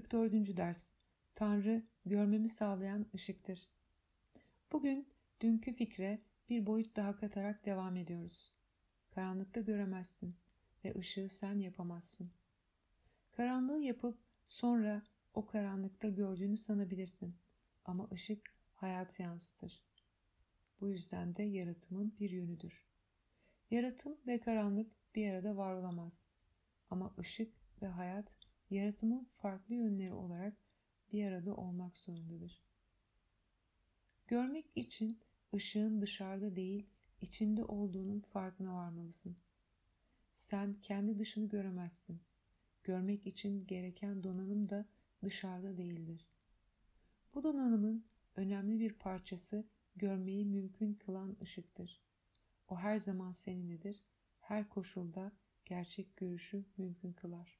44. ders Tanrı görmemi sağlayan ışıktır. Bugün dünkü fikre bir boyut daha katarak devam ediyoruz. Karanlıkta göremezsin ve ışığı sen yapamazsın. Karanlığı yapıp sonra o karanlıkta gördüğünü sanabilirsin ama ışık hayat yansıtır. Bu yüzden de yaratımın bir yönüdür. Yaratım ve karanlık bir arada var olamaz. Ama ışık ve hayat yaratımın farklı yönleri olarak bir arada olmak zorundadır. Görmek için ışığın dışarıda değil, içinde olduğunun farkına varmalısın. Sen kendi dışını göremezsin. Görmek için gereken donanım da dışarıda değildir. Bu donanımın önemli bir parçası görmeyi mümkün kılan ışıktır. O her zaman seninledir, her koşulda gerçek görüşü mümkün kılar.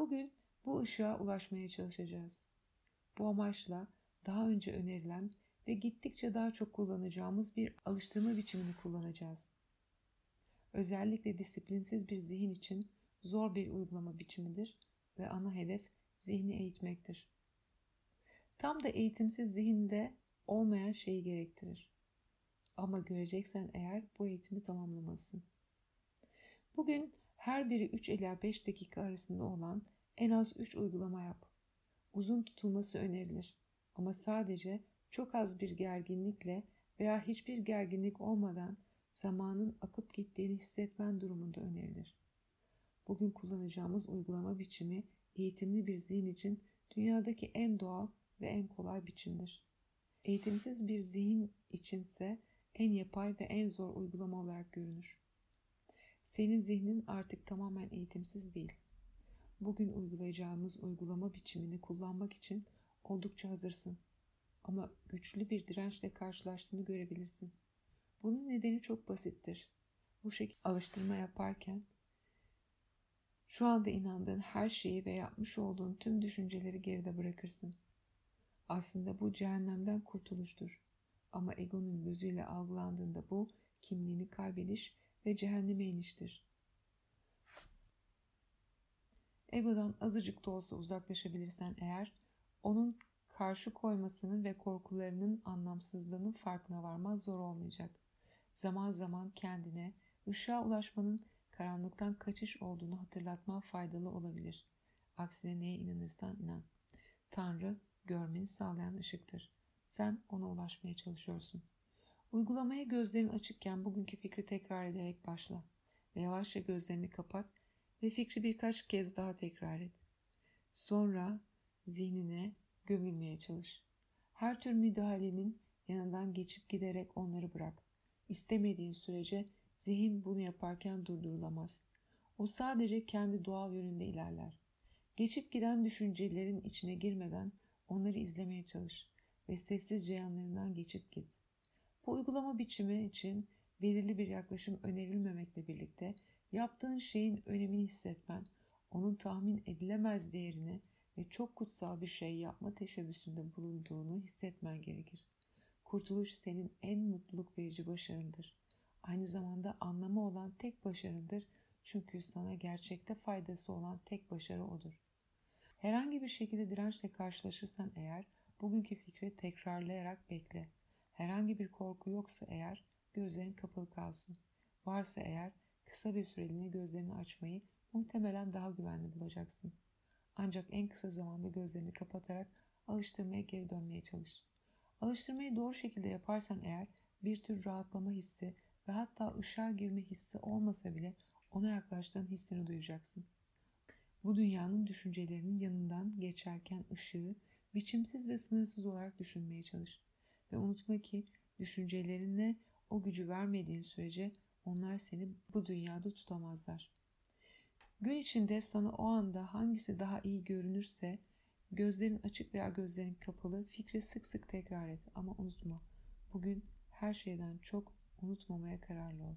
Bugün bu ışığa ulaşmaya çalışacağız. Bu amaçla daha önce önerilen ve gittikçe daha çok kullanacağımız bir alıştırma biçimini kullanacağız. Özellikle disiplinsiz bir zihin için zor bir uygulama biçimidir ve ana hedef zihni eğitmektir. Tam da eğitimsiz zihinde olmayan şeyi gerektirir. Ama göreceksen eğer bu eğitimi tamamlamalısın. Bugün her biri 3 ila 5 dakika arasında olan en az 3 uygulama yap. Uzun tutulması önerilir ama sadece çok az bir gerginlikle veya hiçbir gerginlik olmadan zamanın akıp gittiğini hissetmen durumunda önerilir. Bugün kullanacağımız uygulama biçimi eğitimli bir zihin için dünyadaki en doğal ve en kolay biçimdir. Eğitimsiz bir zihin içinse en yapay ve en zor uygulama olarak görünür. Senin zihnin artık tamamen eğitimsiz değil. Bugün uygulayacağımız uygulama biçimini kullanmak için oldukça hazırsın. Ama güçlü bir dirençle karşılaştığını görebilirsin. Bunun nedeni çok basittir. Bu şekilde alıştırma yaparken şu anda inandığın her şeyi ve yapmış olduğun tüm düşünceleri geride bırakırsın. Aslında bu cehennemden kurtuluştur. Ama egonun gözüyle algılandığında bu kimliğini kaybediş ve cehenneme iniştir. Egodan azıcık da olsa uzaklaşabilirsen eğer, onun karşı koymasının ve korkularının anlamsızlığının farkına varmaz zor olmayacak. Zaman zaman kendine ışığa ulaşmanın karanlıktan kaçış olduğunu hatırlatman faydalı olabilir. Aksine neye inanırsan inan. Tanrı görmeni sağlayan ışıktır. Sen ona ulaşmaya çalışıyorsun. Uygulamaya gözlerin açıkken bugünkü fikri tekrar ederek başla ve yavaşça gözlerini kapat ve fikri birkaç kez daha tekrar et. Sonra zihnine gömülmeye çalış. Her tür müdahalenin yanından geçip giderek onları bırak. İstemediğin sürece zihin bunu yaparken durdurulamaz. O sadece kendi doğal yönünde ilerler. Geçip giden düşüncelerin içine girmeden onları izlemeye çalış ve sessizce yanlarından geçip git. Bu uygulama biçimi için belirli bir yaklaşım önerilmemekle birlikte yaptığın şeyin önemini hissetmen, onun tahmin edilemez değerini ve çok kutsal bir şey yapma teşebbüsünde bulunduğunu hissetmen gerekir. Kurtuluş senin en mutluluk verici başarındır. Aynı zamanda anlamı olan tek başarındır çünkü sana gerçekte faydası olan tek başarı odur. Herhangi bir şekilde dirençle karşılaşırsan eğer bugünkü fikri tekrarlayarak bekle. Herhangi bir korku yoksa eğer gözlerin kapalı kalsın. Varsa eğer kısa bir süreliğine gözlerini açmayı muhtemelen daha güvenli bulacaksın. Ancak en kısa zamanda gözlerini kapatarak alıştırmaya geri dönmeye çalış. Alıştırmayı doğru şekilde yaparsan eğer bir tür rahatlama hissi ve hatta ışığa girme hissi olmasa bile ona yaklaştığın hissini duyacaksın. Bu dünyanın düşüncelerinin yanından geçerken ışığı biçimsiz ve sınırsız olarak düşünmeye çalış. Ve unutma ki düşüncelerine o gücü vermediğin sürece onlar seni bu dünyada tutamazlar. Gün içinde sana o anda hangisi daha iyi görünürse gözlerin açık veya gözlerin kapalı fikri sık sık tekrar et ama unutma. Bugün her şeyden çok unutmamaya kararlı ol.